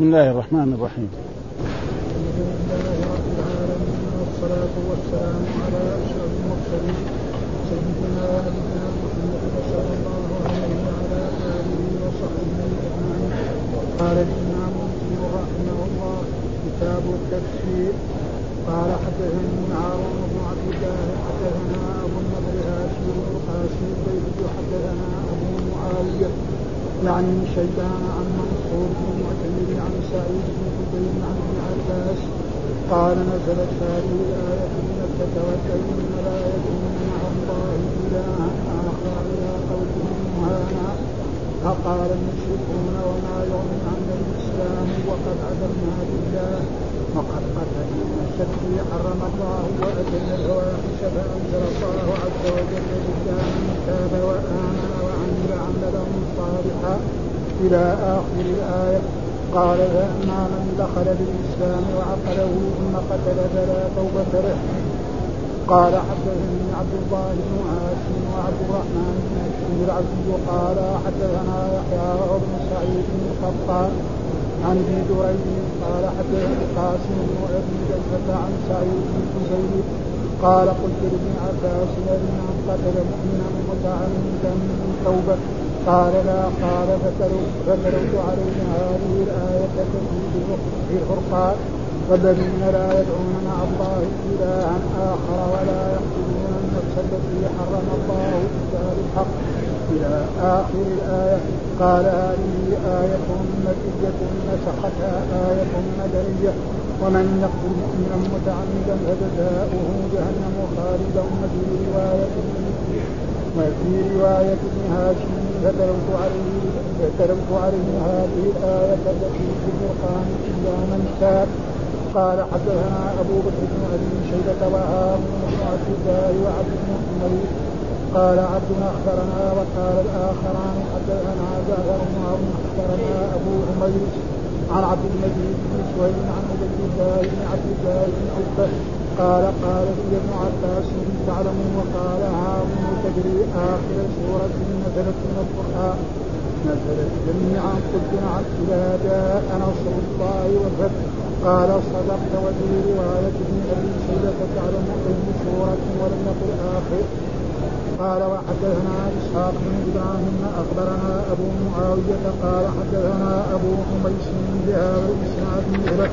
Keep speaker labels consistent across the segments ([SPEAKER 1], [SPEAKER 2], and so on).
[SPEAKER 1] بسم الله الرحمن الرحيم.
[SPEAKER 2] والصلاة والسلام على أشرف المرسلين سيدنا ونبينا محمد صلى الله عليه وعلى آله وصحبه أجمعين. قال الإمام مسلم رحمه الله كتاب التفسير. قال حدثني هارون بن عبد الله حدثنا أبو النضر هاشم القاسم حدثنا أبو معاوية يعني شيبان عن منصور بن معتمر عن سعيد بن جبير عن ابن عباس. قال نزلت هذه الآية مكة والذين لا يدعون مع الله إلها آخر إلى قولهم مهانا فقال المشركون وما يغني عن الإسلام وقد عدلنا بالله وقد قتلنا نفسا حرم الله وأتينا الفواحش فأنزل الله عز وجل بالله من تاب وآمن وعمل عملا صالحا إلى آخر الآية. قال فأما من دخل بالإسلام وعقله ثم قتل فلا توبة له قال حدثني عبد الله بن عاصم وعبد الرحمن بن مسلم العبد قال حدثنا يحيى وابن سعيد بن الخطاب عن ابن دريد قال حدثني القاسم بن ابي عن سعيد بن زيد قال قلت لابن عباس من قتل مؤمنا متعمدا من توبة. قال لا قال فتلوت عليه هذه الآية في الفرقان. والذين لا يدعون مع الله إلها آخر ولا يقتلون النفس التي حرم الله إلا بالحق إلى آخر الآية. قال هذه آية مكية نسختها آية مدنية. ومن يقتل مؤمنا متعمدا فجزاؤه جهنم خالدا وفي رواية وفي رواية ابن هاشم فتلوت عليه فتلوت عليه هذه الآية التي في الفرقان إلا من تاب قال حدثنا أبو بكر بن أبي شيبة وهارون بن عبد الله وعبد حميد قال عبد أخبرنا وقال الآخران حدثنا جعفر بن أخبرنا أبو حميد عن عبد المجيد بن سهيل عن عبد الله بن عبد الله بن عتبة قال قال لي ابن عباس تعلم وقال هارون تدري آخر سورة نزلت من القرآن. نزلت جميعا قلت نعم إذا جاء نصر الله والفتح قال صدقت وفي رواية ابن أبي شيبة تعلم أي سورة ولم يقل آخر. قال وحدثنا إسحاق بن إبراهيم أخبرنا أبو معاوية قال حدثنا أبو حميس بهذا الاسناد مثله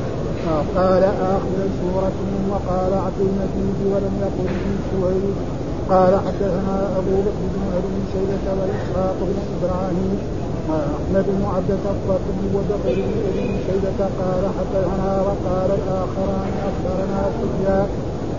[SPEAKER 2] قال آخر سورة وقال عبد المجيد ولم يقل في سهيل قال حدثنا أبو بكر بن أبي شيبة وإسحاق بن إبراهيم. واحمد بن عبد الطرف وبكر بن أبي شيبة قال حدثنا وقال الآخران أخبرنا سفيان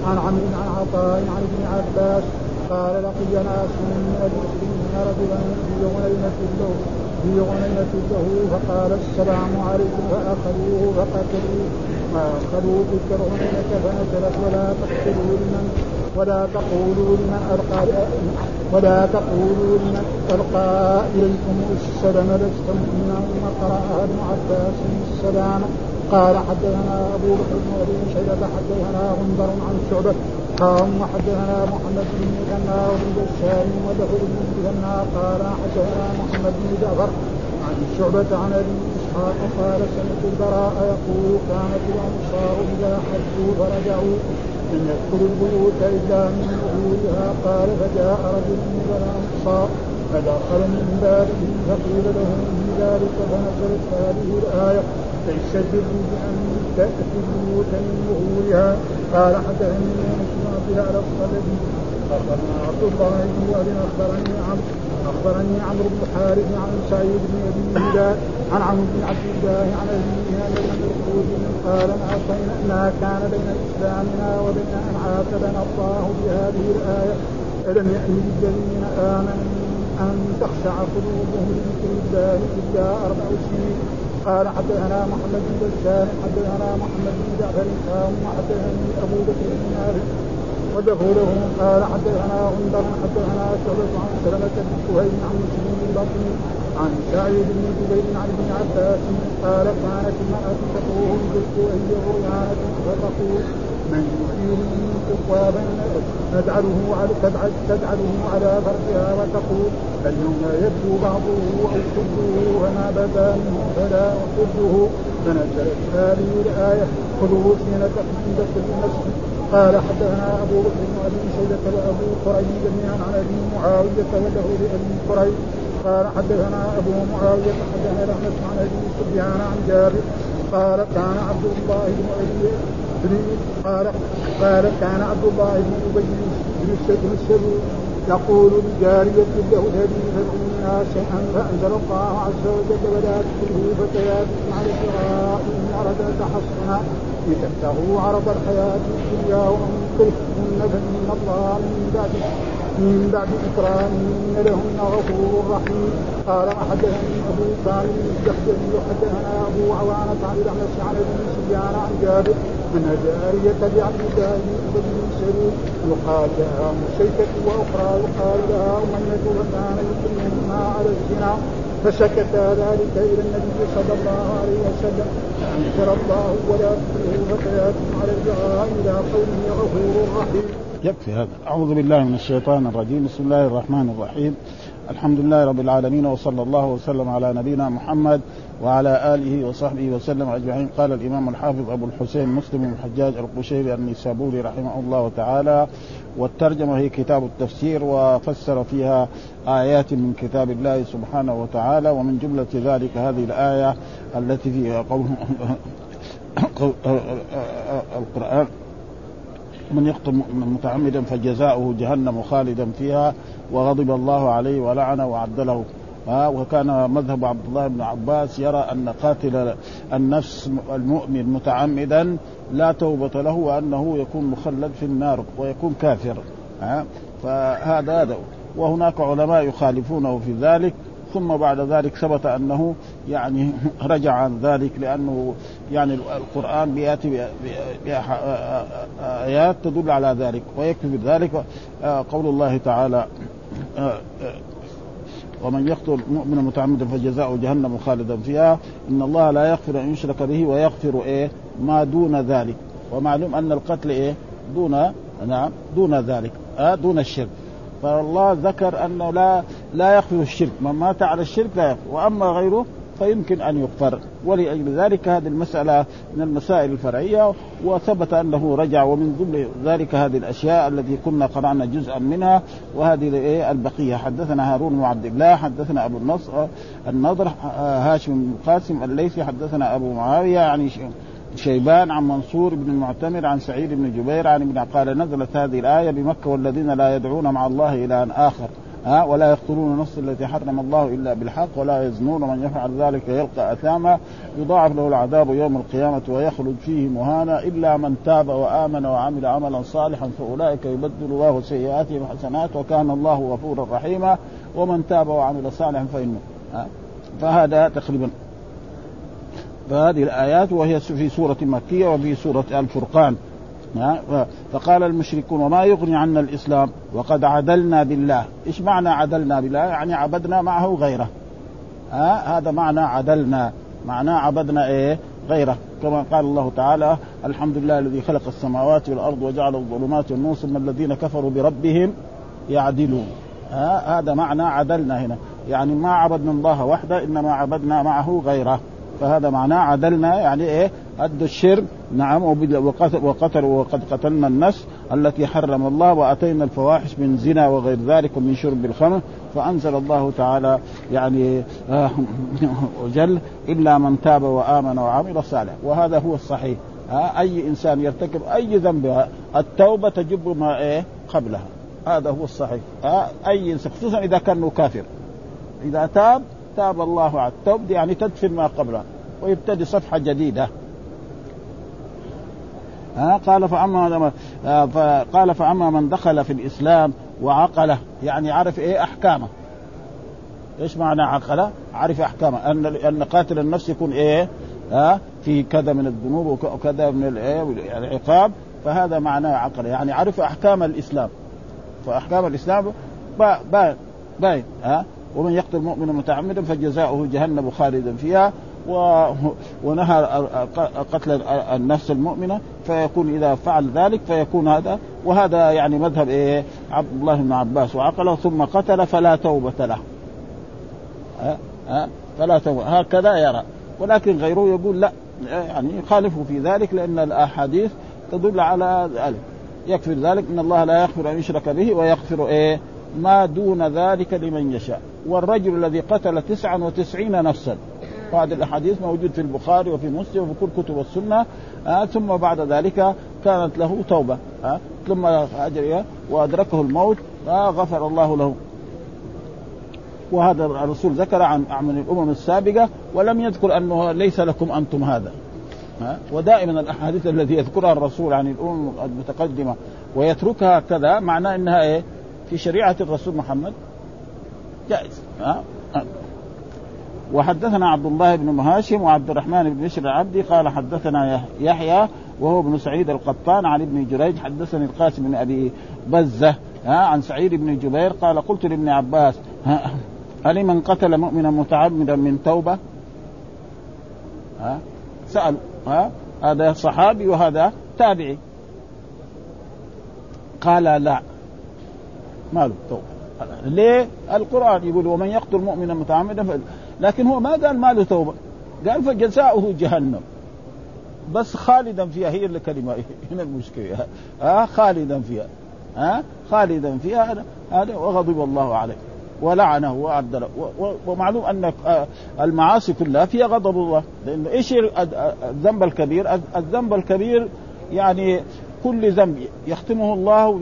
[SPEAKER 2] عن عمرو عن عطاء عن ابن عباس قال لقي ناس من المسلمين رجلا في غنيمة له في غنيمة له فقال السلام عليكم فأخذوه فقتلوه وأخذوا تلك الغنيمة فنزلت ولا تقتلوا لمن ولا تقولوا لمن ألقى ولا تقولوا لمن ألقى إليكم السلام لست مؤمنا وقرأها ابن عباس السلام. قال حدثنا أبو بكر بن أبي شيبة حدثنا غندر عن شعبة قام وحدثنا محمد بن مثنى وابن بشار ودخل بن مثنى قال حدثنا محمد بن جعفر عن شعبة عن أبي إسحاق قال سمعت البراء يقول كانت الأنصار إذا حجوا فرجعوا لم يدخلوا البيوت إلا من ظهورها قال فجاء رجل من الأنصار فدخل من بابه فقيل له من ذلك فنزلت هذه الآية. ليس بأن تأتي البيوت من ظهورها. قال حدثني يونس بن عبد الاعلى الصددي أخبرنا عبد الله بن وهب أخبرني عمرو أخبرني عمرو بن الحارث عن سعيد بن أبي هلال عن عمرو بن عبد الله عن أبيه ان المسعود قال ما كان بين إسلامنا وبين أن عاتبنا الله بهذه الآية. الم يأن للذين آمنوا أن تخشع قلوبهم لذكر الله إلا أربع سنين. قال حدثنا محمد بن بشار حدثنا محمد بن جعفر قام وحدثني أبو بكر بن مالك ودخوله قال حدثنا غندر حدثنا شعبة عن سلمة بن سهيل عن مسلم بن عن سعيد بن جبير عن ابن عباس قال كانت المرأة تقول قلت أي غريانة فتقول من يحيي قوابا تجعله على تجعله على فرجها وتقول اليوم يبدو بعضه أو كله وما بدا منه فلا كله فنزلت هذه الايه خذوا زينتكم عند كل مسجد قال حدثنا أبو بكر بن أبي شيبة وأبو قريب جميعا عن أبي معاوية وله لأبي قريب. قال حدثنا أبو معاوية حدثنا رحمة عن أبي سفيان عن جابر. قال كان عبد الله بن أبي قال قال كان عبد الله بن أبي بن السلول يقول لجارية له هذه فمنا شيئا فأنزل الله عز وجل ولا تكره فتيات على الشراء إن أراد تحصنا لتبتغوا عرض الحياة الدنيا ومن كرهتن فإن الله من بعد من بعد إكرامهن لهن غفور رحيم. قال حدثني أبو كامل الجحدري حدثنا أبو عوانة عن الأحمس عن أبي سفيان عن جابر من جارية لعبد الله بن سلول يقال لها مشيكة وأخرى يقال لها أمية وكان يكرمهما على الزنا. فسكت ذلك إلى النبي صلى الله عليه وسلم. فانزل الله ولا تكرهوا فتياتكم على البغاء إلى قوله غفور رحيم.
[SPEAKER 1] يكفي هذا. أعوذ بالله من الشيطان الرجيم. بسم الله الرحمن الرحيم. الحمد لله رب العالمين وصلى الله وسلم على نبينا محمد وعلى آله وصحبه وسلم أجمعين. قال الإمام الحافظ أبو الحسين مسلم بن الحجاج القشيري النيسابوري رحمه الله تعالى والترجمة هي كتاب التفسير وفسر فيها آيات من كتاب الله سبحانه وتعالى ومن جملة ذلك هذه الآية التي فيها قول القرآن. من يقتل متعمدا فجزاؤه جهنم خالدا فيها وغضب الله عليه ولعنه وعد له. ها وكان مذهب عبد الله بن عباس يرى أن قاتل النفس المؤمن متعمدا لا توبة له وأنه يكون مخلد في النار ويكون كافر. ها فهذا هذا. وهناك علماء يخالفونه في ذلك ثم بعد ذلك ثبت أنه يعني رجع عن ذلك لأنه يعني القرآن بيأتي بايات تدل على ذلك ويكفي بذلك قول الله تعالى ومن يقتل مؤمنا متعمدا فجزاؤه جهنم خالدا فيها إن الله لا يغفر أن يشرك به ويغفر إيه؟ ما دون ذلك. ومعلوم أن القتل إيه؟ دون نعم دون ذلك آه دون الشرك. فالله ذكر انه لا لا يغفر الشرك. من مات على الشرك لا يغفر وأما غيره فيمكن أن يغفر. ولأجل ذلك هذه المسألة من المسائل الفرعية وثبت أنه رجع ومن ضمن ذلك هذه الأشياء التي كنا قرأنا جزءا منها وهذه إيه البقية. حدثنا هارون بن عبد الله حدثنا أبو النصر النضر هاشم بن القاسم الليثي حدثنا أبو معاوية يعني شيبان عن منصور بن المعتمر عن سعيد بن جبير عن ابن قال نزلت هذه الآية بمكة والذين لا يدعون مع الله إلها آخر. ها؟ ولا يقتلون النفس التي حرم الله إلا بالحق ولا يزنون من يفعل ذلك يلقى أثاما. يضاعف له العذاب يوم القيامة ويخلد فيه مهانا إلا من تاب وآمن وعمل عملا صالحا فأولئك يبدل الله سيئاتهم حسنات وكان الله غفورا رحيما. ومن تاب وعمل صالحا فإنه. فهذا تقريبا فهذه الآيات وهي في سورة مكية وفي سورة الفرقان. فقال المشركون وما يغني عنا الإسلام وقد عدلنا بالله. إيش معنى عدلنا بالله؟ يعني عبدنا معه غيره. ها؟ هذا معنى عدلنا. معناه عبدنا إيه؟ غيره. كما قال الله تعالى الحمد لله الذي خلق السماوات والأرض وجعل الظلمات والنور ثم الذين كفروا بربهم يعدلون. ها؟ هذا معنى عدلنا هنا. يعني ما عبدنا الله وحده إنما عبدنا معه غيره. فهذا معناه عدلنا يعني إيه؟ أدوا الشرك. نعم وقتل وقد قتلنا النفس التي حرم الله وأتينا الفواحش من زنا وغير ذلك ومن شرب الخمر. فأنزل الله تعالى يعني آه جل إلا من تاب وآمن وعمل صالح وهذا هو الصحيح. آه أي إنسان يرتكب أي ذنب التوبة تجب ما إيه؟ قبلها. هذا هو الصحيح. آه أي إنسان خصوصا إذا كان كافر إذا تاب تاب الله على التوب يعني تدفن ما قبلها ويبتدي صفحة جديدة. ها قال فأما قال فأما من دخل في الإسلام وعقله يعني عرف إيه أحكامه. إيش معنى عقله؟ عرف أحكامه. أن أن قاتل النفس يكون إيه؟ ها في كذا من الذنوب وكذا من الايه العقاب. فهذا معناه عقله يعني عرف أحكام الإسلام. فأحكام الإسلام باين باين. ها ومن يقتل مؤمنا متعمدا فجزاؤه جهنم خالدا فيها و... ونهى قتل النفس المؤمنة فيكون إذا فعل ذلك فيكون هذا وهذا يعني مذهب إيه؟ عبد الله بن عباس وعقله ثم قتل فلا توبة له. ها؟ ها؟ فلا توبة. هكذا يرى. ولكن غيره يقول لا يعني يخالفوا في ذلك لأن الأحاديث تدل على ذلك. يكفر ذلك إن الله لا يغفر أن يشرك به ويغفر إيه؟ ما دون ذلك لمن يشاء. والرجل الذي قتل تسعا وتسعين نفسا. هذه الأحاديث موجود في البخاري وفي مسلم وفي كل كتب السنة. آه ثم بعد ذلك كانت له توبة. آه ثم هاجر وأدركه الموت. آه غفر الله له. وهذا الرسول ذكر عن من الأمم السابقة ولم يذكر أنه ليس لكم أنتم هذا. ها ودائما الأحاديث التي يذكرها الرسول عن الأمم المتقدمة ويتركها كذا معناه إنها إيه؟ في شريعة الرسول محمد؟ جائز. ها؟ وحدثنا عبد الله بن مهاشم وعبد الرحمن بن بشر العبدي قال حدثنا يحيى وهو ابن سعيد القطان عن ابن جريج حدثني القاسم بن أبي بزة ها؟ عن سعيد بن جبير قال قلت لابن عباس هل من قتل مؤمنا متعمدا من توبة؟ ها؟ سأل ها؟ هذا صحابي وهذا تابعي. قال لا. ما له توبه ليه؟ القرآن يقول ومن يقتل مؤمنا متعمدا ف... لكن هو ما قال ما له توبة. قال فجزاؤه جهنم. بس خالدا فيها هي الكلمة هنا المشكلة. ها؟ خالدا فيها. ها؟ خالدا فيها. هذا وغضب الله عليه. ولعنه وأعد له ومعلوم أن المعاصي كلها فيها غضب الله. لأنه إيش الذنب الكبير؟ الذنب الكبير يعني كل ذنب يختمه الله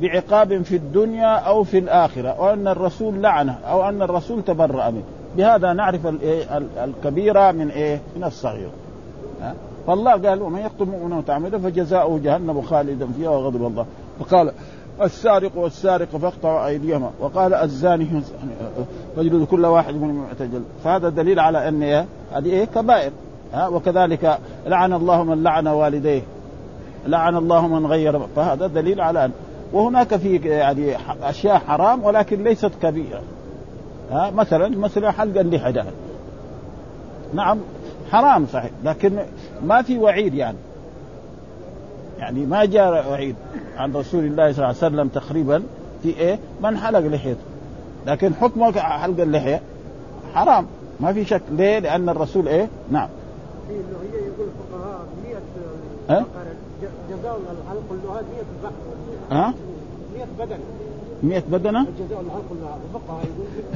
[SPEAKER 1] بعقاب في الدنيا أو في الآخرة وان الرسول لعنه أو أن الرسول تبرأ منه. بهذا نعرف الكبيره من إيه؟ من الصغيره فالله قال ومن يقتل مؤمنا متعمدا فجزاؤه جهنم خالدا فيها وغضب الله. فقال السارق والسارق فاقطعوا أيديهما. وقال الزاني فاجلدوا كل واحد من اعتجل فهذا دليل على أن إيه هذه إيه كبائر. ها؟ وكذلك لعن الله من لعن والديه. لعن الله من غير فهذا دليل على أن وهناك في يعني أشياء حرام ولكن ليست كبيرة ها مثلا مثلا حلق اللحى نعم حرام صحيح لكن ما في وعيد يعني يعني ما جاء وعيد عن رسول الله صلى الله عليه وسلم تقريبا في إيه؟ من حلق لحيته لكن حكمه حلق اللحية حرام ما في شك ليه؟ لأن الرسول إيه؟ نعم
[SPEAKER 2] في يقول الفقهاء 100 أه؟ جزاء الحلق اللغات 100 بحث
[SPEAKER 1] ها؟
[SPEAKER 2] 100 بدن.
[SPEAKER 1] 100 بدنة؟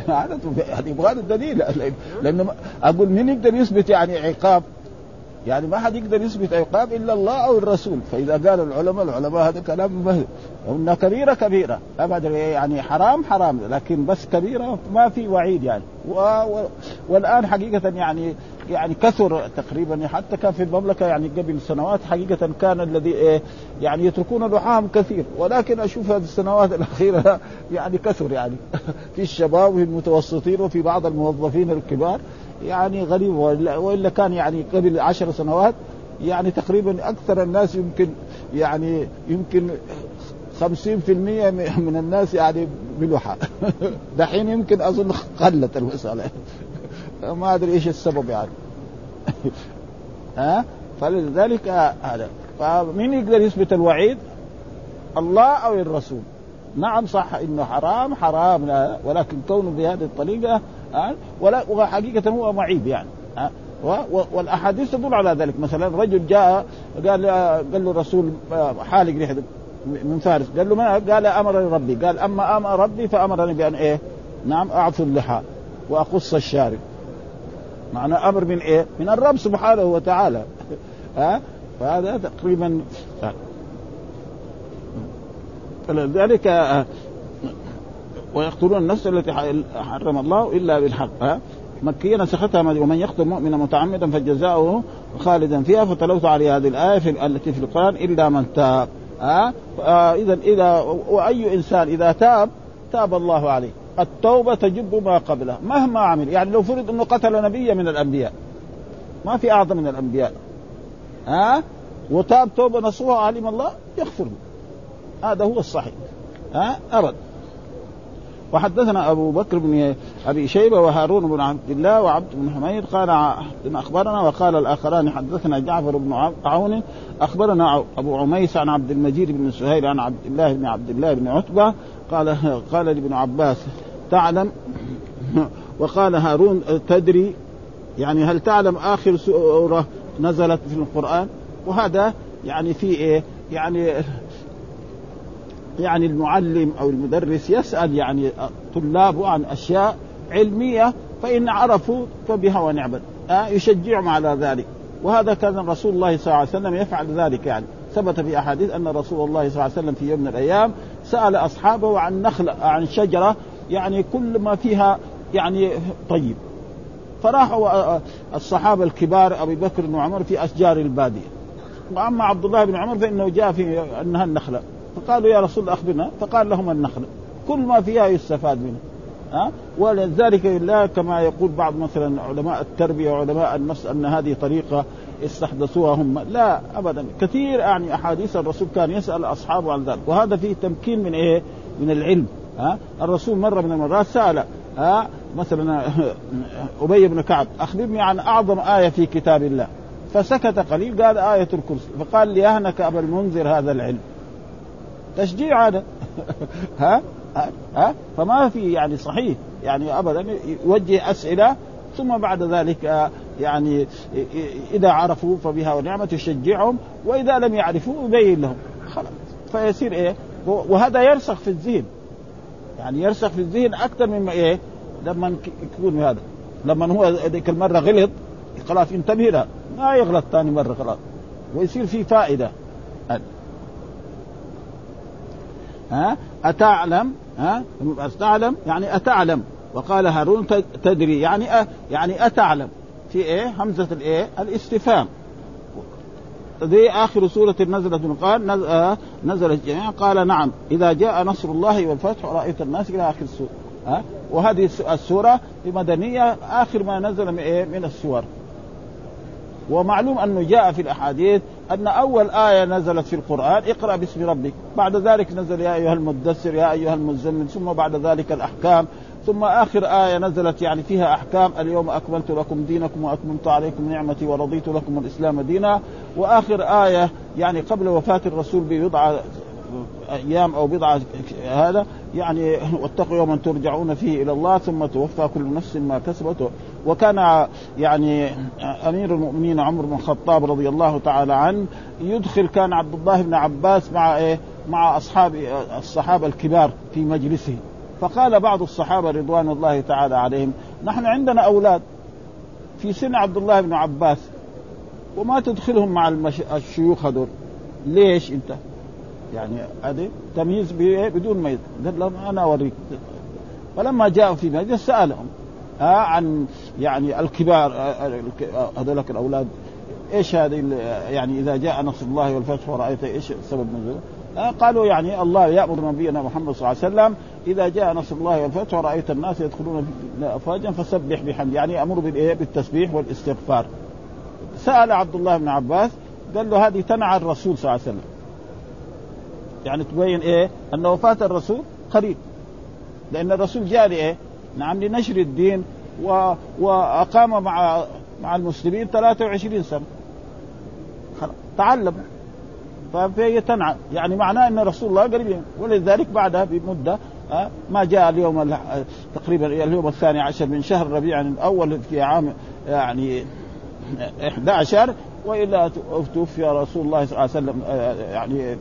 [SPEAKER 1] هذا يبغى الدليل لأنه أقول مين يقدر يثبت يعني عقاب؟ يعني ما حد يقدر يثبت عقاب إلا الله أو الرسول. فإذا قال العلماء العلماء هذا كلام انها كبيرة كبيرة. ابدا يعني حرام حرام لكن بس كبيرة ما في وعيد يعني. و... و... والآن حقيقة يعني يعني كثر تقريبا حتى كان في المملكة يعني قبل سنوات حقيقة كان الذي إيه يعني يتركون لحاهم كثير. ولكن أشوف هذه السنوات الأخيرة يعني كثر يعني في الشباب وفي المتوسطين وفي بعض الموظفين الكبار يعني غريب. والا كان يعني قبل عشر سنوات يعني تقريبا أكثر الناس يمكن يعني يمكن خمسين في المية من الناس يعني بلحى دحين يمكن أظن قلت المسألة. ما أدري إيش السبب يعني. ها؟ فلذلك هذا. فمين يقدر يثبت الوعيد؟ الله أو الرسول. نعم صح إنه حرام حرام لا ولكن كونه بهذه الطريقة ولا وحقيقة هو معيب يعني والأحاديث تدل على ذلك. مثلا رجل جاء قال قال له الرسول حالق لحيته من فارس. قال له ما قال أمرني ربي. قال أما أمر ربي فأمرني بأن إيه؟ نعم اعفو اللحى وأقص الشارب. معنى أمر من إيه؟ من الرب سبحانه وتعالى. ها؟ فهذا تقريبا فلذلك ويقتلون النفس التي حرم الله إلا بالحق ها؟ مكية نسختها ومن يقتل مؤمنا متعمدا فجزاؤه خالدا فيها فتلوت عليه هذه الآية في التي في القرآن إلا من تاب ها؟ آه إذا إذا وأي إنسان إذا تاب تاب الله عليه. التوبة تجب ما قبله مهما عمل. يعني لو فرض أنه قتل نبيا من الأنبياء. ما في أعظم من الأنبياء. ها؟ وتاب توبة نصوها علم الله يغفر هذا هو الصحيح. ها؟ أبد وحدثنا أبو بكر بن أبي شيبة وهارون بن عبد الله وعبد بن حميد قال أخبرنا وقال الآخران حدثنا جعفر بن عون أخبرنا أبو عميس عن عبد المجيد بن سهيل عن عبد الله بن عبد الله بن عتبة قال قال لابن عباس تعلم؟ وقال هارون تدري؟ يعني هل تعلم آخر سورة نزلت في القرآن؟ وهذا يعني في إيه؟ يعني يعني المعلم أو المدرس يسأل يعني طلابه عن أشياء علمية فإن عرفوا فبها ونعمت. أه يشجعهم على ذلك. وهذا كان رسول الله صلى الله عليه وسلم يفعل ذلك يعني. ثبت في أحاديث أن رسول الله صلى الله عليه وسلم في يوم من الأيام سأل أصحابه عن نخله عن شجرة يعني كل ما فيها يعني طيب. فراحوا الصحابة الكبار أبي بكر وعمر في أشجار البادية. وأما عبد الله بن عمر فإنه جاء في انها النخلة. فقالوا يا رسول أخبرنا. فقال لهم النخله كل ما فيها يستفاد منه. ها؟ ولذلك لا كما يقول بعض مثلا علماء التربية وعلماء النفس أن هذه طريقة استحدثوها هم. لا ابدا. كثير يعني أحاديث الرسول كان يسأل أصحابه عن ذلك. وهذا فيه تمكين من إيه؟ من العلم. ها؟ الرسول مرة من المرات سأل ها؟ مثلا أبي بن كعب أخبرني عن أعظم آية في كتاب الله. فسكت قليل قال آية الكرسي. فقال ليهنك أبا المنذر هذا العلم؟ تشجيع هذا. ها؟ ها؟ فما في يعني صحيح. يعني ابدا يوجه أسئلة ثم بعد ذلك يعني إذا عرفوا فبها ونعمة يشجعهم وإذا لم يعرفوا يبين لهم. خلاص. فيصير إيه؟ وهذا يرسخ في الذهن. يعني يرسخ في الذهن أكثر مما إيه؟ لما يكون هذا. لما هو ذيك المرة غلط خلاص ينتبه له ما يغلط ثاني مرة خلاص. ويصير في فائدة. ها؟ أتعلم؟ ها؟ أتعلم؟ يعني أتعلم. وقال هارون تدري. يعني أ يعني أتعلم. في إيه؟ همزة الإيه؟ الاستفهام. ذي آخر سورة نزلت من قال نزلت جميعا. قال نعم إذا جاء نصر الله والفتح ورأيت الناس إلى آخر السورة ها وهذه السورة مدنية آخر ما نزل من, إيه؟ من السور. ومعلوم أنه جاء في الأحاديث أن أول آية نزلت في القرآن اقرأ باسم ربك. بعد ذلك نزل يا أيها المدثر يا أيها المزمل ثم بعد ذلك الأحكام. ثم آخر آية نزلت يعني فيها أحكام. اليوم أكملت لكم دينكم وأتممت عليكم نعمتي ورضيت لكم الإسلام دينا. وآخر آية يعني قبل وفاة الرسول ببضعه أيام أو بضعه هذا يعني واتقوا يوما ترجعون فيه إلى الله ثم توفى كل نفس ما كسبت. وكان يعني أمير المؤمنين عمر بن الخطاب رضي الله تعالى عنه يدخل كان عبد الله بن عباس مع إيه؟ مع أصحاب الصحابة الكبار في مجلسه. فقال بعض الصحابة رضوان الله تعالى عليهم نحن عندنا أولاد في سن عبد الله بن عباس وما تدخلهم مع المش... الشيوخ هذول. ليش أنت؟ يعني هذه تمييز بدون ميز. قال لهم أنا أوريك. فلما جاءوا في مجلس سألهم آه عن يعني الكبار هذولك الأولاد إيش هذه يعني إذا جاء نصر الله والفتح ورأيت إيش سبب نزول؟ آه قالوا يعني الله يأمر نبينا محمد صلى الله عليه وسلم إذا جاء نصر الله والفتح ورأيت الناس يدخلون افواجا فسبح بحمد. يعني أمر بالإيه؟ بالتسبيح والاستغفار. سأل عبد الله بن عباس قال له هذه تنعى الرسول صلى الله عليه وسلم. يعني تبين إيه؟ ان وفاه الرسول قريب. لأن الرسول جاء لإيه؟ نعم لنشر الدين و... وأقام مع مع المسلمين 23 سنة. تعلم فهي تنعى يعني معناه إن رسول الله قريب ولذلك بعدها بمدة ما جاء اليوم تقريبا اليوم الثاني عشر من شهر ربيع الأول في عام يعني 11 والا توفي رسول الله صلى الله عليه وسلم يعني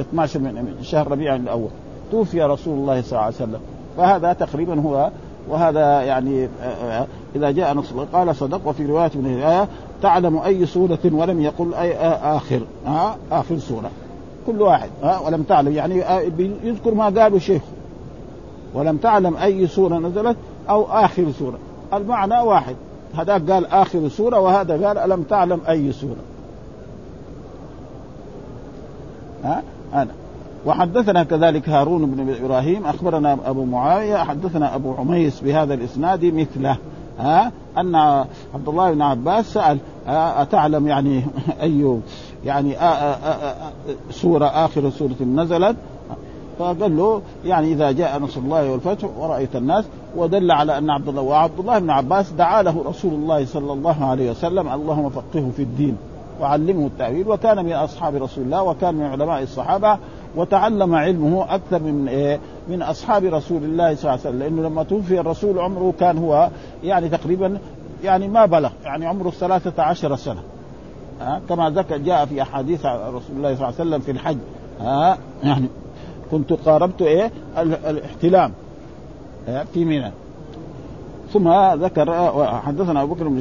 [SPEAKER 1] 12 من شهر ربيع الأول. توفي رسول الله صلى الله عليه وسلم. فهذا تقريبا هو وهذا يعني إذا جاء نص قال صدق وفي رواية من الايه تعلم أي سورة ولم يقل أي آخر ها آخر سورة. كل واحد ها ولم تعلم. يعني يذكر ما قاله شيخ ولم تعلم أي سورة نزلت أو آخر سورة. المعنى واحد. هذاك قال آخر سورة وهذا قال ألم تعلم أي سورة. ها؟ أنا. وحدثنا كذلك هارون بن إبراهيم أخبرنا أبو معاوية حدثنا أبو عميس بهذا الإسناد مثله. ها؟ أن عبد الله بن عباس سأل أتعلم يعني أي يعني سورة آخر سورة نزلت؟ فقال له يعني إذا جاء نصر الله والفتح ورأيت الناس ودل على أن عبد الله وعبد الله بن عباس دعا له رسول الله صلى الله عليه وسلم اللهم فقهه في الدين وعلمه التأويل وكان من أصحاب رسول الله وكان من علماء الصحابة وتعلم علمه أكثر من إيه؟ من أصحاب رسول الله صلى الله عليه وسلم. لأنه لما توفي الرسول عمره كان هو يعني تقريبا يعني ما بلغ يعني عمره ثلاثة عشر سنة. ها؟ كما ذكر جاء في أحاديث رسول الله صلى الله عليه وسلم في الحج. ها؟ يعني كنت قاربت إيه؟ الاحتلام. في منى. ثم ذكر حدثنا أبو بكر بن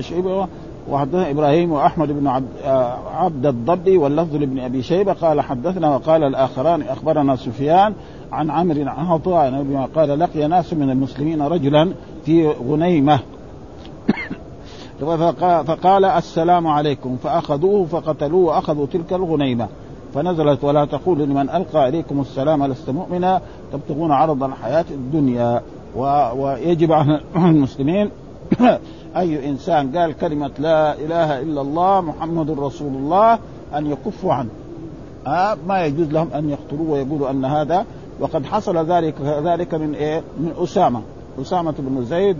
[SPEAKER 1] شيبه وحدثنا إبراهيم وأحمد بن عبد, عبد الضبي واللفظ لابن أبي شيبة قال حدثنا وقال الآخران أخبرنا سفيان عن عمرو عن عطاء قال لقي ناس من المسلمين رجلا في غنيمة. فقال السلام عليكم. فأخذوه فقتلوه وأخذوا تلك الغنيمة. فنزلت ولا تقولوا لمن ألقى إليكم السلام لست مؤمنا. تبتغون عرض الحياة الدنيا. ويجب على المسلمين اي إنسان قال كلمة لا إله إلا الله محمد رسول الله أن يكفوا عنه. آه ما يجوز لهم أن يقتلوه ويقولوا أن هذا وقد حصل ذلك ذلك من إيه؟ من أسامة. أسامة بن زيد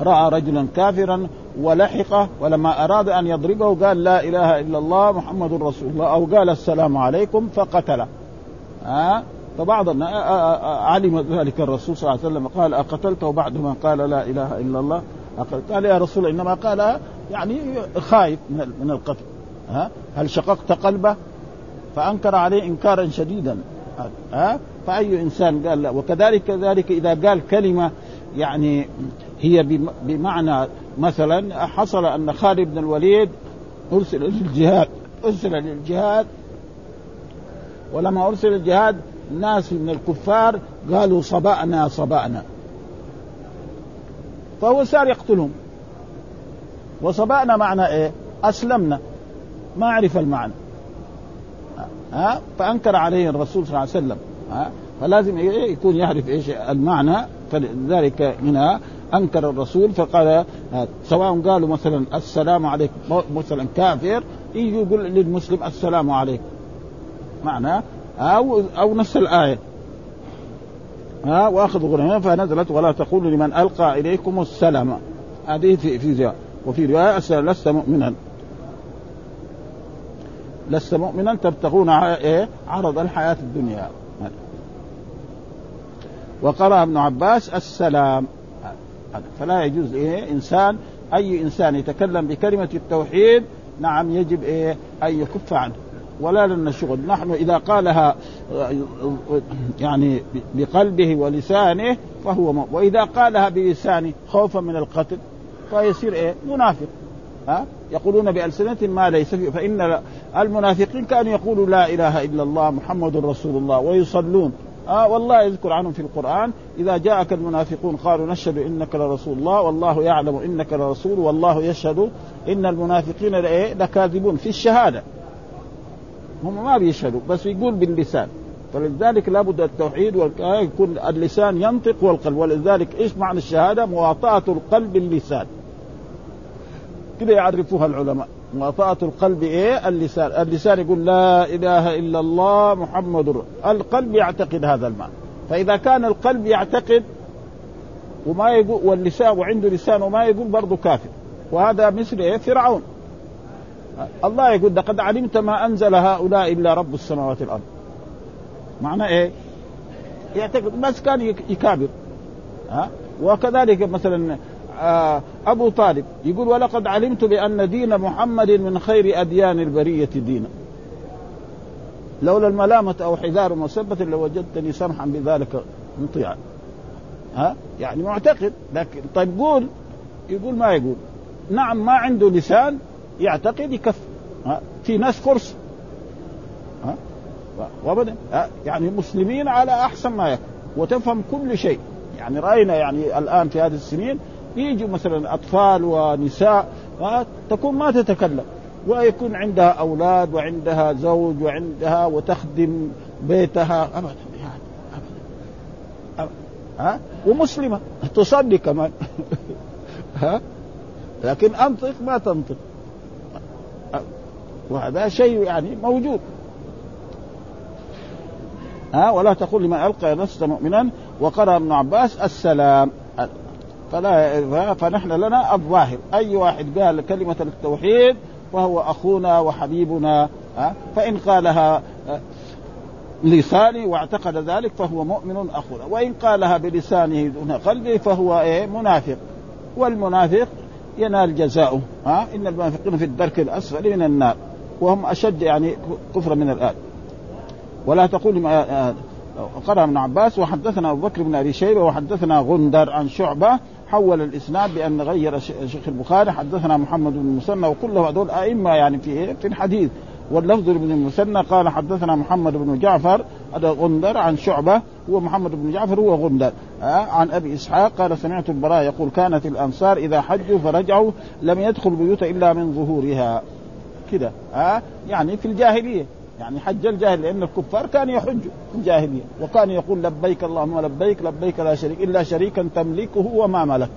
[SPEAKER 1] رأى رجلا كافرا ولحقه ولما أراد أن يضربه قال لا إله إلا الله محمد رسول الله أو قال السلام عليكم فقتله. ها آه فبعض علم ذلك الرسول صلى الله عليه وسلم قال أقتلته بعد ما قال لا إله إلا الله. قال يا رسول إنما قال يعني خايف من القتل. ها؟ هل شققت قلبه؟ فأنكر عليه إنكارا شديدا. ها؟ فأي إنسان قال لا. وكذلك ذلك إذا قال كلمة يعني هي بمعنى مثلا حصل أن خالد بن الوليد أرسل للجهاد أرسل للجهاد. ولما أرسل الجهاد ناس من الكفار قالوا صبأنا صبأنا. فهو صار يقتلهم. وصبأنا معنى إيه؟ أسلمنا. ما عرف المعنى. ها؟ فأنكر عليه الرسول صلى الله عليه وسلم. ها؟ فلازم يكون يعرف إيش المعنى. فلذلك هنا أنكر الرسول فقال سواء قالوا مثلا السلام عليكم مثلا كافر يجي يقول للمسلم السلام عليكم. معناه أو أو نفس الآية. ها وأخذ غنيمة فنزلت ولا تقولوا لمن ألقى إليكم السلام. هذه في في زيادة. وفي رواية لست مؤمنا. لست مؤمنا تبتغون إيه؟ عرض الحياة الدنيا. وقرأ ابن عباس السلام. فلا يجوز إيه؟ انسان أي إنسان يتكلم بكلمة التوحيد نعم يجب إيه؟ أن يكف عنه. ولا لنا شغل. نحن إذا قالها يعني بقلبه ولسانه فهو وإذا قالها بلسانه خوفا من القتل فيصير إيه؟ منافق. ها؟ يقولون بألسنة ما ليس فيه. فإن المنافقين كانوا يقولوا لا إله إلا الله محمد رسول الله ويصلون. آه والله يذكر عنهم في القرآن إذا جاءك المنافقون قالوا نشهد إنك لرسول الله والله يعلم إنك لرسول والله يشهد إن المنافقين لكاذبون في الشهادة. هم ما بيشهدوا بس يقول باللسان فلذلك لابد التوحيد يكون اللسان ينطق والقلب ولذلك إيش معنى الشهادة؟ مواطأة القلب باللسان. كده يعرفوها العلماء، مواطأة القلب إيه؟ اللسان، اللسان يقول لا إله إلا الله محمد القلب يعتقد هذا المعنى. فإذا كان القلب يعتقد وما يقول واللسان وعنده لسان وما يقول برضه كافر. وهذا مثل إيه؟ فرعون. الله يقول لقد علمت ما أنزل هؤلاء إلا رب السماوات والأرض. معنى إيه؟ يعتقد بس كان يكابر. ها؟ وكذلك مثلا آه أبو طالب يقول ولقد علمت بأن دين محمد من خير أديان البرية دينا. لولا الملامة أو حذار مسبة لوجدتني سمحا بذلك مطيعا. ها؟ يعني معتقد لكن طيب قول يقول ما يقول. نعم ما عنده لسان يعتقد يكفر في ناس ها؟ وابدا. يعني مسلمين على أحسن ما يكون. وتفهم كل شيء. يعني رأينا يعني الآن في هذه السنين يجوا مثلا أطفال ونساء تكون ما تتكلم. ويكون عندها أولاد وعندها زوج وعندها وتخدم بيتها. ابدا. يعني ابدا. ها؟ ومسلمة. تصلي كمان. ها؟ لكن أنطق ما تنطق. وهذا شيء يعني موجود. ها ولا تقول لمن ألقى لست مؤمنا وقرأ ابن عباس السلام. فلا فنحن لنا الظاهر أي واحد قال كلمة التوحيد فهو أخونا وحبيبنا ها فإن قالها لسانه واعتقد ذلك فهو مؤمن أخونا. وإن قالها بلسانه دون قلبه فهو إيه؟ منافق. والمنافق ينال جزاؤه ها إن المنافقين في الدرك الأسفل من النار. وهم أشد يعني كفرا من الآن. ولا تقول ما قرأ ابن عباس وحدثنا أبو بكر بن أبي شيبة وحدثنا غندر عن شعبة حول الإسناد بأن غير شيخ البخاري حدثنا محمد بن المثنى وكله هذول أئمة يعني في في الحديث. واللفظ لابن المثنى قال حدثنا محمد بن جعفر هذا غندر عن شعبة هو محمد بن جعفر هو غندر. آه عن أبي إسحاق قال سمعت البراء يقول كانت الأنصار إذا حجوا فرجعوا لم يدخل البيوت إلا من ظهورها. كده آه يعني في الجاهلية. يعني حج الجاهل لأن الكفار كانوا يحجوا في الجاهلية. وكان يقول لبيك اللهم لبيك لبيك لا شريك إلا شريكا تملكه وما ملك.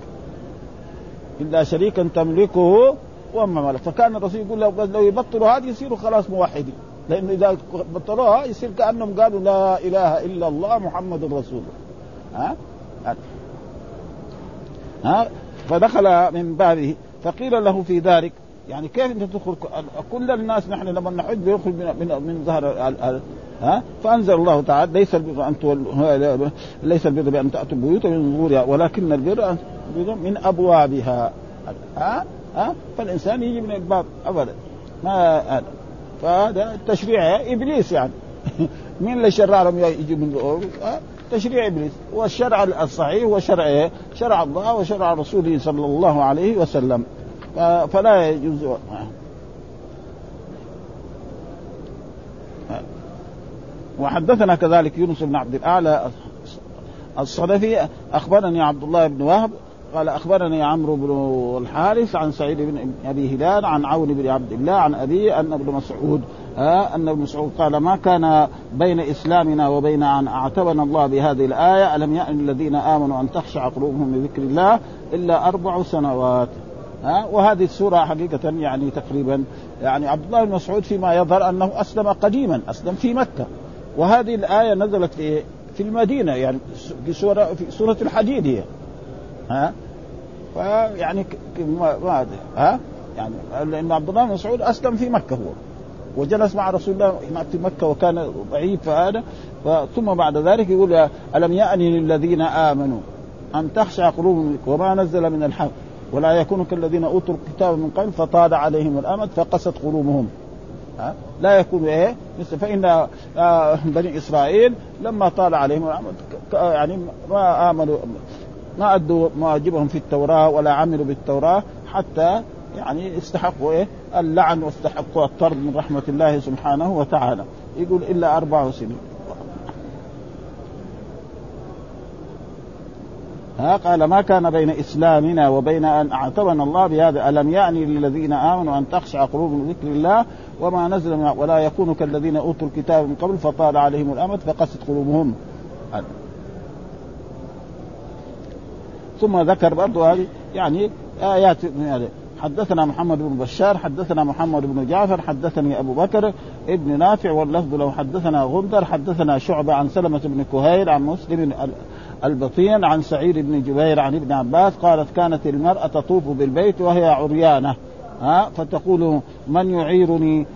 [SPEAKER 1] إلا شريكا تملكه وما ملك. فكان الرسول يقول لو لو يبطلوا هذه يصيروا خلاص موحدين. لأنه إذا بطلوها يصير كأنهم قالوا لا إله إلا الله محمد رسول الله ها؟ ها؟ فدخل من بابه فقيل له في ذلك يعني كيف انت تدخل كل الناس نحن لما نحج يدخل من من, من ظهر ها؟ فأنزل الله تعالى ليس البر أن ليس البر بأن تأتوا البيوت من ظهورها ولكن البر من أبوابها. ها؟ ها؟ فالإنسان يجي من الباب ابدا. ما هذا فهذا تشريع إبليس يعني. مين اللي شرع لهم يجي من تشريع إبليس. والشرع الصحيح هو شرع إيه؟ شرع الله وشرع رسوله صلى الله عليه وسلم. فلا يجوز. وحدثنا كذلك يونس بن عبد الأعلى الصدفي أخبرني عبد الله بن وهب قال أخبرني عمرو بن الحارث عن سعيد بن أبي هلال عن عون بن عبد الله عن ابي أن ابن مسعود آه أن ابن مسعود قال ما كان بين إسلامنا وبين أن أعتبنا الله بهذه الآية ألم يأن الذين آمنوا أن تخشع قلوبهم بذكر الله إلا أربع سنوات؟ ها؟ وهذه السورة حقيقة يعني تقريبا يعني عبد الله بن مسعود فيما يظهر أنه أسلم قديما أسلم في مكة. وهذه الآية نزلت في في المدينة يعني في سورة في سورة الحديد هي. ها؟ فيعني ما ها؟ يعني لأن عبد الله بن مسعود أسلم في مكة هو. وجلس مع رسول الله في مكة وكان ضعيف فهذا ثم بعد ذلك يقول ألم يأن للذين آمنوا أن تخشع قلوبهم وما نزل من الحق؟ ولا يكونوا كالذين أوتوا الكتاب من قبل فطال عليهم الأمد فقست قلوبهم. ها؟ لا يكون إيه؟ مثل فإن آه بني إسرائيل لما طال عليهم الأمد يعني ما آمنوا ما أدوا واجبهم في التوراة ولا عملوا بالتوراة حتى يعني استحقوا إيه؟ اللعن واستحقوا الطرد من رحمة الله سبحانه وتعالى. يقول إلا أربع سنين. ها قال ما كان بين إسلامنا وبين أن اعتبنا الله بهذا. ألم يعني للذين آمنوا أن تخشع قلوبهم ذكر الله وما نزل ولا يكونوا كالذين أوتوا الكتاب من قبل فطال عليهم الأمد فقست قلوبهم. ثم ذكر برضه هذه يعني آيات من حدثنا محمد بن بشار حدثنا محمد بن جعفر حدثني أبو بكر ابن نافع واللفظ له حدثنا غندر حدثنا شعبة عن سلمة بن كهيل عن مسلم البطين عن سعيد بن جبير عن ابن عباس قالت كانت المرأة تطوف بالبيت وهي عريانة. ها فتقول من يعيرني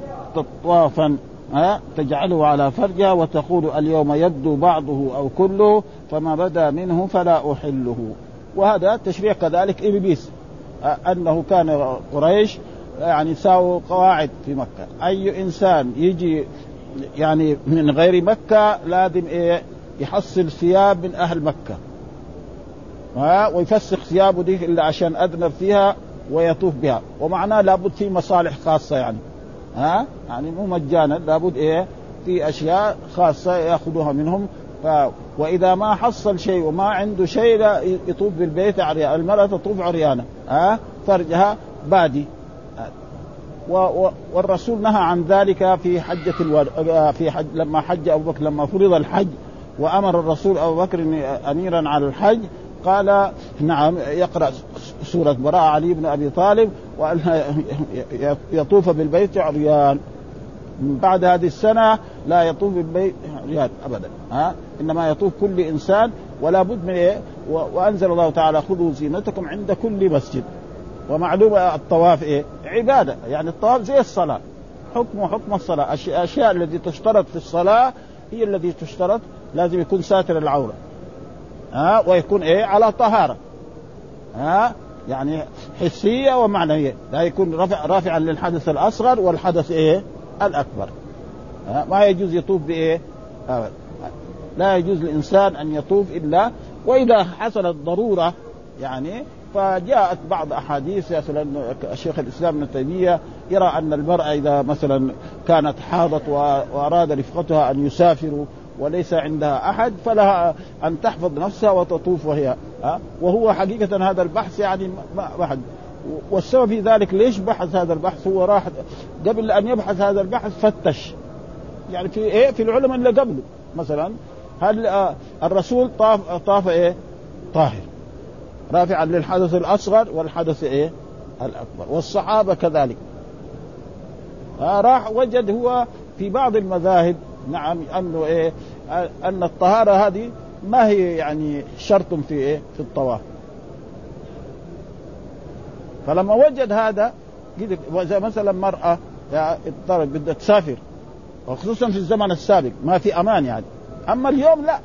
[SPEAKER 1] طوافا؟ ها تجعله على فرجها وتقول اليوم يبدو بعضه أو كله فما بدا منه فلا أحله. وهذا تشريع كذلك إبليس أنه كان قريش يعني ساووا قواعد في مكة. أي إنسان يجي يعني من غير مكة لازم إيه؟ يحصل ثياب من أهل مكة. ها؟ ويفسخ ثيابه دي إلا عشان اذنب فيها ويطوف بها. ومعناه لابد في مصالح خاصة يعني. ها؟ يعني مو مجانا لابد إيه؟ في أشياء خاصة يأخذوها منهم. ف... وإذا ما حصل شيء وما عنده شيء لا يطوف بالبيت عريان المرأة تطوف عريانه ها؟ فرجها بادي. و... و... والرسول نهى عن ذلك في حجة ألو... في حج لما حج أبو بكر لما فرض الحج. وأمر الرسول أبو بكر أميرا على الحج قال نعم يقرأ سورة براء علي بن أبي طالب وأن يطوف بالبيت عريان. من بعد هذه السنة لا يطوف بالبيت عريان ابدا ها؟ إنما يطوف كل إنسان ولا بد من إيه؟ وأنزل الله تعالى خذوا زينتكم عند كل مسجد. ومعلومة الطواف إيه؟ عبادة يعني الطواف زي الصلاة. حكمه حكم الصلاة. الاشياء التي تشترط في الصلاة هي التي تشترط لازم يكون ساتر العورة. ها ويكون إيه؟ على طهارة. ها يعني حسية ومعنوية. لا يكون رفع رافعا للحدث الأصغر والحدث إيه؟ الأكبر. ما يجوز يطوف بإيه. لا يجوز للإنسان أن يطوف إلا وإذا حصلت ضرورة يعني فجاءت بعض أحاديث مثلا الشيخ الإسلام ابن تيمية يرى أن المرأة إذا مثلا كانت حاضت وأراد رفقتها أن يسافروا وليس عندها أحد فلها أن تحفظ نفسها وتطوف وهي ها؟ وهو حقيقة هذا البحث يعني ما حد. والسبب في ذلك ليش بحث هذا البحث؟ هو راح قبل أن يبحث هذا البحث فتش. يعني في إيه؟ في العلماء اللي قبله. مثلا هل آه الرسول طاف طاف إيه؟ طاهر. رافعا للحدث الأصغر والحدث إيه؟ الأكبر. والصحابة كذلك. آه راح وجد هو في بعض المذاهب نعم أنه إيه؟ أن الطهارة هذه ما هي يعني شرط في إيه؟ في الطواف. فلما وجد هذا مثلا مرأة اضطرت بدها تسافر وخصوصا في الزمن السابق ما في أمان يعني. أما اليوم لا.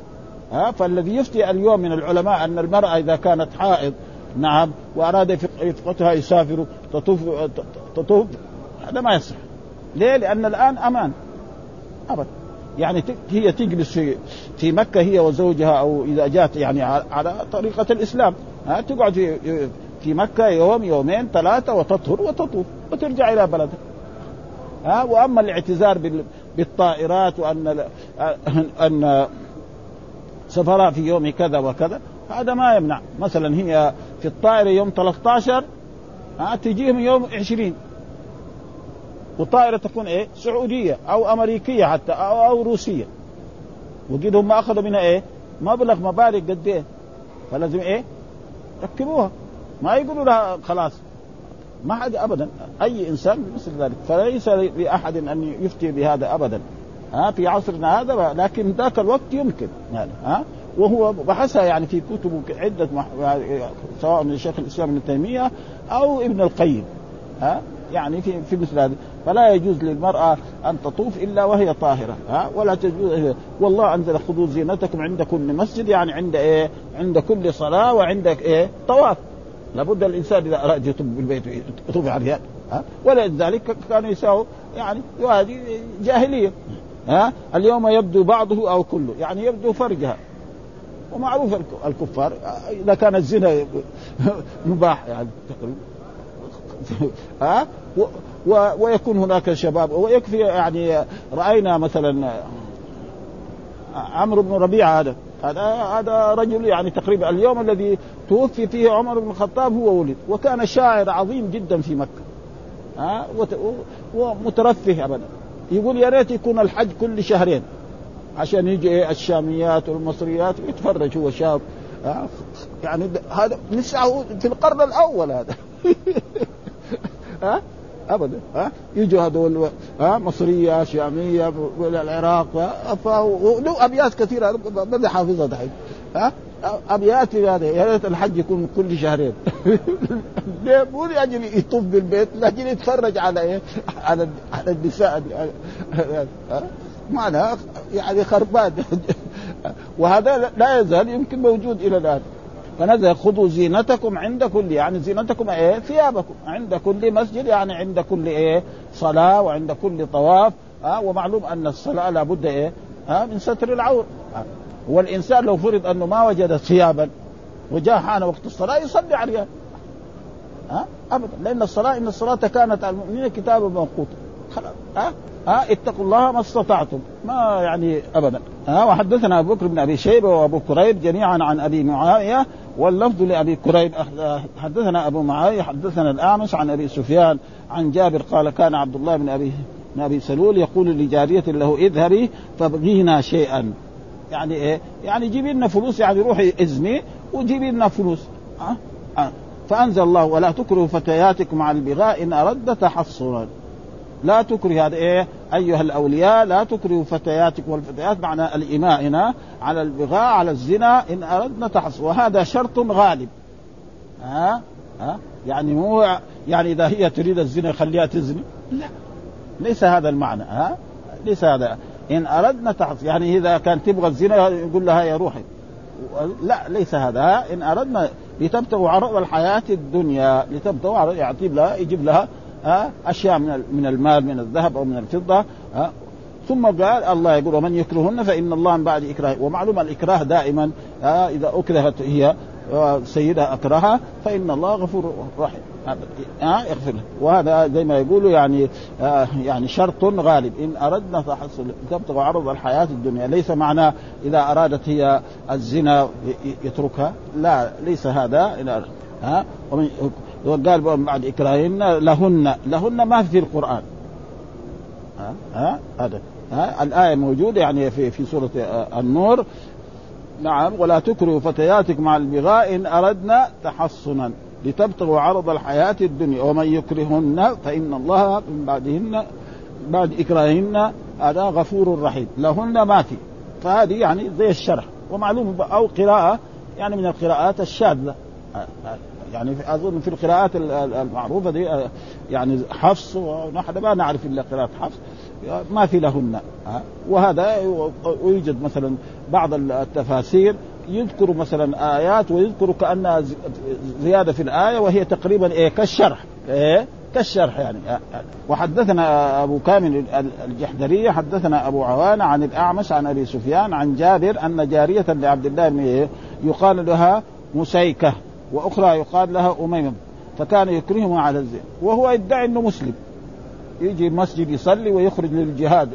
[SPEAKER 1] ها فالذي يفتي اليوم من العلماء أن المرأة إذا كانت حائض نعم وأراد رفقتها يسافروا تطوف تطوف هذا ما يصح. ليه؟ لأن الآن أمان. ابدا. يعني هي تجلس في في مكة هي وزوجها أو إذا جات يعني على طريقة الإسلام. ها تقعد في في مكة يوم يومين ثلاثة وتطهر وتطوف وترجع إلى بلدها. ها وأما الاعتذار بالطائرات وأن أن سفرها في يوم كذا وكذا هذا ما يمنع. مثلا هي في الطائرة يوم 13 ها تجيهم يوم 20 والطائره تكون إيه؟ سعودية أو أمريكية حتى أو, أو روسية. وقد هم أخذوا منها إيه؟ مبلغ مبالغ قد إيه؟ فلازم إيه؟ ركبوها ما يقولوا لها خلاص. ما حد ابدا. أي إنسان مثل ذلك. فليس لأحد أن يفتي بهذا ابدا. ها في عصرنا هذا لكن ذاك الوقت يمكن. يعني ها؟ وهو بحثها يعني في كتب عدة مح... سواء من الشيخ الإسلام ابن تيمية أو ابن القيم. ها؟ يعني في في مثل هذا فلا يجوز للمرأة أن تطوف إلا وهي طاهرة ها؟ ولا تجوز. والله أنزل خذوا زينتكم عند كل مسجد يعني عند إيه؟ عند كل صلاة وعند إيه؟ طواف. لابد الإنسان إذا أراد يطوف بالبيت يطوف عريان ها؟ ولذلك كانوا يساووا يعني هذه جاهلية ها؟ اليوم يبدو بعضه أو كله يعني يبدو فرجها. ومعروف الكفار إذا كان الزنا مباح يعني ها؟ و و ويكون هناك شباب. ويكفي يعني رأينا مثلا عمرو بن ربيعة هذا. هذا هذا رجل يعني تقريبا اليوم الذي توفي فيه عمر بن الخطاب هو ولد. وكان شاعر عظيم جدا في مكة. ها؟ ومترفه ابدا. يقول يا ريت يكون الحج كل شهرين. عشان يجي الشاميات والمصريات ويتفرج هو شاب. يعني هذا نسعه في القرن الأول هذا. ها؟ ابدا ها؟ يجوا هذول ها؟ مصرية شاميه من العراق وله أبيات كثيرة بدي حافظها دحين ها؟ أبيات هذا يا ريت الحج يكون كل شهرين. مو لأجل يطوف بالبيت لأجل يتفرج على إيه؟ على على النساء معناها يعني خربان. وهذا لا يزال يمكن موجود إلى الآن. فنزل خذوا زينتكم عند كل يعني زينتكم إيه؟ ثيابكم. عند كل مسجد يعني عند كل إيه؟ صلاة وعند كل طواف. ها ومعلوم أن الصلاة لابد إيه؟ ها من ستر العور. والإنسان لو فرض أنه ما وجد ثيابا وجاء حان وقت الصلاة يصلي عريان ها ابدا. لأن الصلاة إن الصلاة كانت على المؤمنين كتابا موقوتا. خلاص. ها ها اتقوا الله ما استطعتم. ما يعني ابدا. ها وحدثنا أبو بكر بن أبي شيبة وأبو كريب جميعا عن أبي معاوية واللفظ لأبي كريب حدثنا أبو معاوية حدثنا الأعمش عن أبي سفيان عن جابر قال كان عبد الله بن أبي بن أبي سلول يقول لجارية له اذهبي فابغينا شيئا يعني إيه؟ يعني جيبي لنا فلوس يعني روحي إذني وجيبي لنا فلوس أه؟ أه؟ فأنزل الله ولا تكرهوا فتياتكم على البغاء إن أردت تحصنا لا تكره هذا إيه أيها الأولياء لا تكرهوا فتياتكم والفتيات معنى الاماء هنا على البغاء على الزنا إن أردنا تحصن وهذا شرط غالب. ها؟ ها؟ يعني مو يعني إذا هي تريد الزنا خليها تزني. لا. ليس هذا المعنى. ها؟ ليس هذا. إن أردنا تحصن يعني إذا كانت تبغى الزنا يقول لها يا روحي. لا ليس هذا. إن أردنا لتبتغوا عرض الحياة الدنيا لتبتغوا عرض يعطي لها يجيب لها ها أشياء من من المال من الذهب أو من الفضة ها. ثم قال الله يقول ومن يكرهن فإن الله من بعد إكراه. ومعلوم الإكراه دائما ها إذا أكرهت هي سيدها أكرهها فإن الله غفور رحيم. ها يغفر له. وهذا زي ما يقولوا يعني آه يعني شرط غالب. إن أردنا تحصل تبتغوا عرض الحياة الدنيا ليس معناه إذا أرادت هي الزنا يتركها؟ لا ليس هذا ها. وقال بعد إكراههن لهن لهن ما في القرآن. ها؟ ها؟ هذا. ها؟ الآية موجودة يعني في في سورة النور. نعم ولا تكرهوا فتياتكم على البغاء إن أردنا تحصنا لتبتغوا عرض الحياة الدنيا. ومن يكرهن فإن الله من بعدهن بعد إكراههن هذا غفور رحيم. لهن ما في. فهذه يعني زي الشرح ومعلوم أو قراءة يعني من القراءات الشاذة. يعني أظن في القراءات المعروفة دي يعني حفص ونحن ما نعرف إلا قراءة حفص ما في لهن وهذا ويوجد مثلا بعض التفاسير يذكر مثلا آيات ويذكر كانها زيادة في الآية وهي تقريبا إيه كالشرح إيه كالشرح يعني وحدثنا أبو كامل الجحدري حدثنا أبو عوان عن الأعمش عن أبي سفيان عن جابر أن جارية لعبد الله بن يقال لها مسيكة. وأخرى يقال لها اميمه فكان يكرههم على الزين. وهو يدعي إنه مسلم. يجي المسجد يصلي ويخرج للجهاد.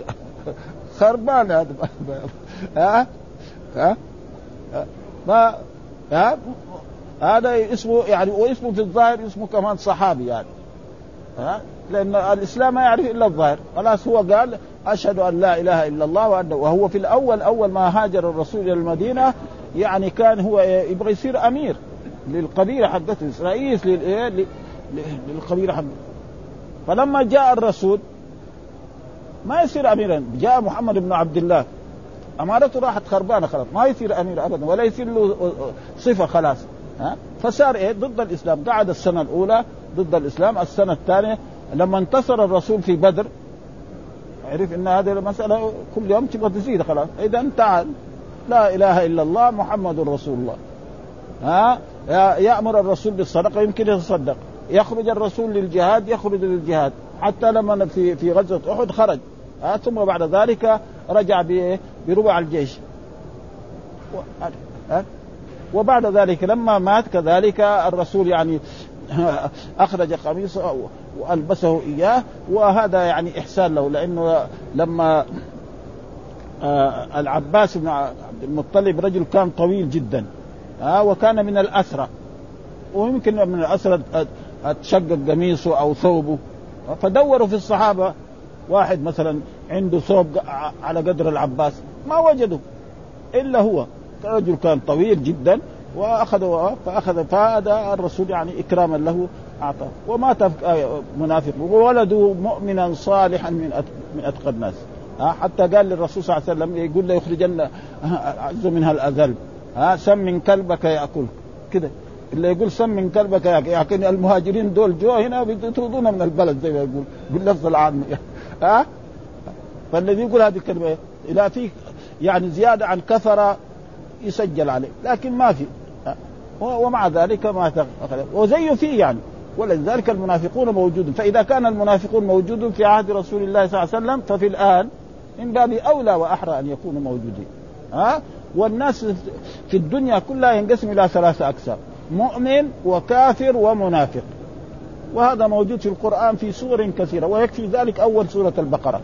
[SPEAKER 1] خربان هذا. ها؟ ها؟ ما؟ ها؟ هذا اسمه يعني واسمه في الظاهر اسمه كمان صحابي يعني. ها؟ لأن الإسلام ما يعرف إلا الظاهر. خلاص هو قال أشهد أن لا إله إلا الله وانه وهو في الأول أول ما هاجر الرسول إلى المدينة يعني كان هو يبغى يصير أمير. للقبيلة حقته رئيس للايه للقبيلة حقته فلما جاء الرسول ما يصير اميرا. جاء محمد بن عبد الله. أمارته راحت خربانة خلاص. ما يصير أمير ابدا ولا يصير له صفة خلاص. ها؟ فصار إيه؟ ضد الإسلام. قعد السنة الأولى ضد الإسلام. السنة الثانية لما انتصر الرسول في بدر عرف إن هذه المسألة كل يوم تبغى تزيد خلاص. إذا تعال لا إله إلا الله محمد رسول الله. ها؟ يأمر الرسول بالصدقة يمكن يتصدق. يخرج الرسول للجهاد يخرج للجهاد. حتى لما في في غزوة أحد خرج. ها؟ ثم بعد ذلك رجع بربع الجيش. وبعد ذلك لما مات كذلك الرسول يعني أخرج قميصه وألبسه إياه. وهذا يعني إحسان له لأنه لما آه، العباس بن عبد المطلب رجل كان طويل جدا. وكان من الأسرى. ويمكن من الأسرى تشقق قميصه أو ثوبه. فدوروا في الصحابة. واحد مثلا عنده ثوب على قدر العباس. ما وجدوا إلا هو. رجل كان طويل جدا واخذ فأخذ فهذا الرسول يعني إكراما له أعطاه. ومات منافق. وولده مؤمنا صالحا من من أتقى الناس. حتى قال للرسول صلى الله عليه وسلم يقول له يخرجن عز منها الأذل. ها سم من كلبك ياكلك كده. اللي يقول سم من كلبك يعني المهاجرين دول جو هنا بيطردونا من البلد زي ما يقول باللفظ العام. ها؟ فالذي يقول هذه الكلمة لا في يعني زيادة عن كثرة يسجل عليه لكن ما في. ومع ذلك ما وزيه فيه يعني. ولذلك المنافقون موجودون. فإذا كان المنافقون موجودون في عهد رسول الله صلى الله عليه وسلم ففي الآن من باب أولى وأحرى أن يكونوا موجودين. ها؟ والناس في الدنيا كلها ينقسم إلى ثلاثة أقسام. مؤمن وكافر ومنافق. وهذا موجود في القرآن في سور كثيرة ويكفي ذلك أول سورة البقرة.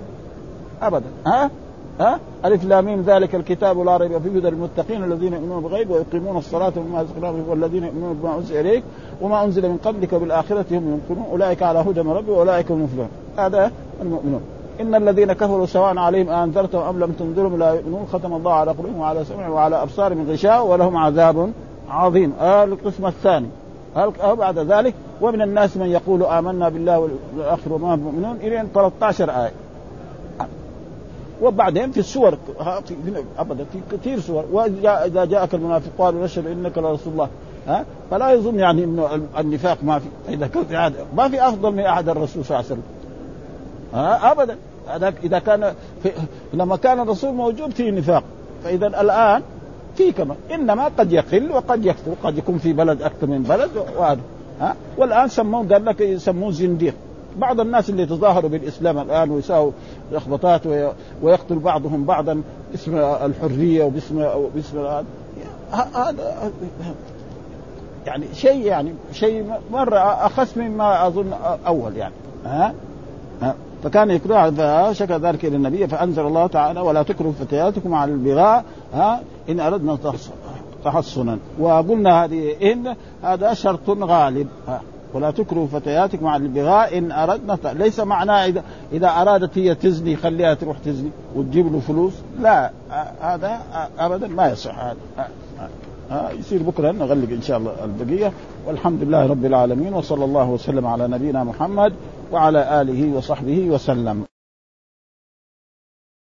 [SPEAKER 1] أبدا. ها؟ ها؟ ألف لامين ذلك الكتاب لا ريب فيه هدى للمتقين الذين يؤمنون بالغيب ويقيمون الصلاة ومما رزقناهم والذين يؤمنون بما أنزل إليك وما أنزل من قبلك بالآخرة هم ينكرون أولئك على هدى من ربي وأولئك هم المفلحون. هذا المؤمنون. إن الذين كفروا سواء عليهم أنذرتهم أم لم تنذرهم لا يؤمنون ختم الله على قلوبهم وعلى سمعهم وعلى أبصارهم غشاوة ولهم عذاب عظيم. آه القسم الثاني آه بعد ذلك ومن الناس من يقول آمنا بالله والآخر وما مؤمنون؟ إلى 13 آية. وبعدين في السور في ابدا في كثير سور. واذا جاءك المنافق قالوا نشهد إنك لرسول الله. ها؟ فلا يظن يعني إنه النفاق ما في. إذا عهد ما في أفضل من عهد الرسول صلى الله عليه وسلم. ها؟ ابدا. إذا كان في لما كان الرسول موجود في نفاق. فإذا الآن في كمان إنما قد يقل وقد يكثر. قد يكون في بلد أكثر من بلد وهذا. ها؟ والآن سموه قال لك يسموه زنديق. بعض الناس اللي تظاهروا بالإسلام الآن ويساووا لخبطات ويقتل بعضهم بعضا باسم الحرية وباسم باسم هذا. يعني شيء يعني شيء مرة اخس مما أظن أول يعني. ها؟ ها؟ فكان يكره فشكى ذلك إلى النبي فأنزل الله تعالى ولا تكرهوا فتياتكم على البغاء ها إن أردنا تحصنا. وقلنا هذه إن هذا شرط غالب ها. ولا تكرهوا فتياتكم على البغاء إن أردنا ليس معناه إذا إذا أرادت هي تزني خليها تروح تزني وتجيب له فلوس. لا هذا ابدا ما يصح هذا ها. يصير بكرة نغلق إن شاء الله البقية. والحمد لله رب العالمين وصلى الله وسلم على نبينا محمد وعلى آله وصحبه وسلم.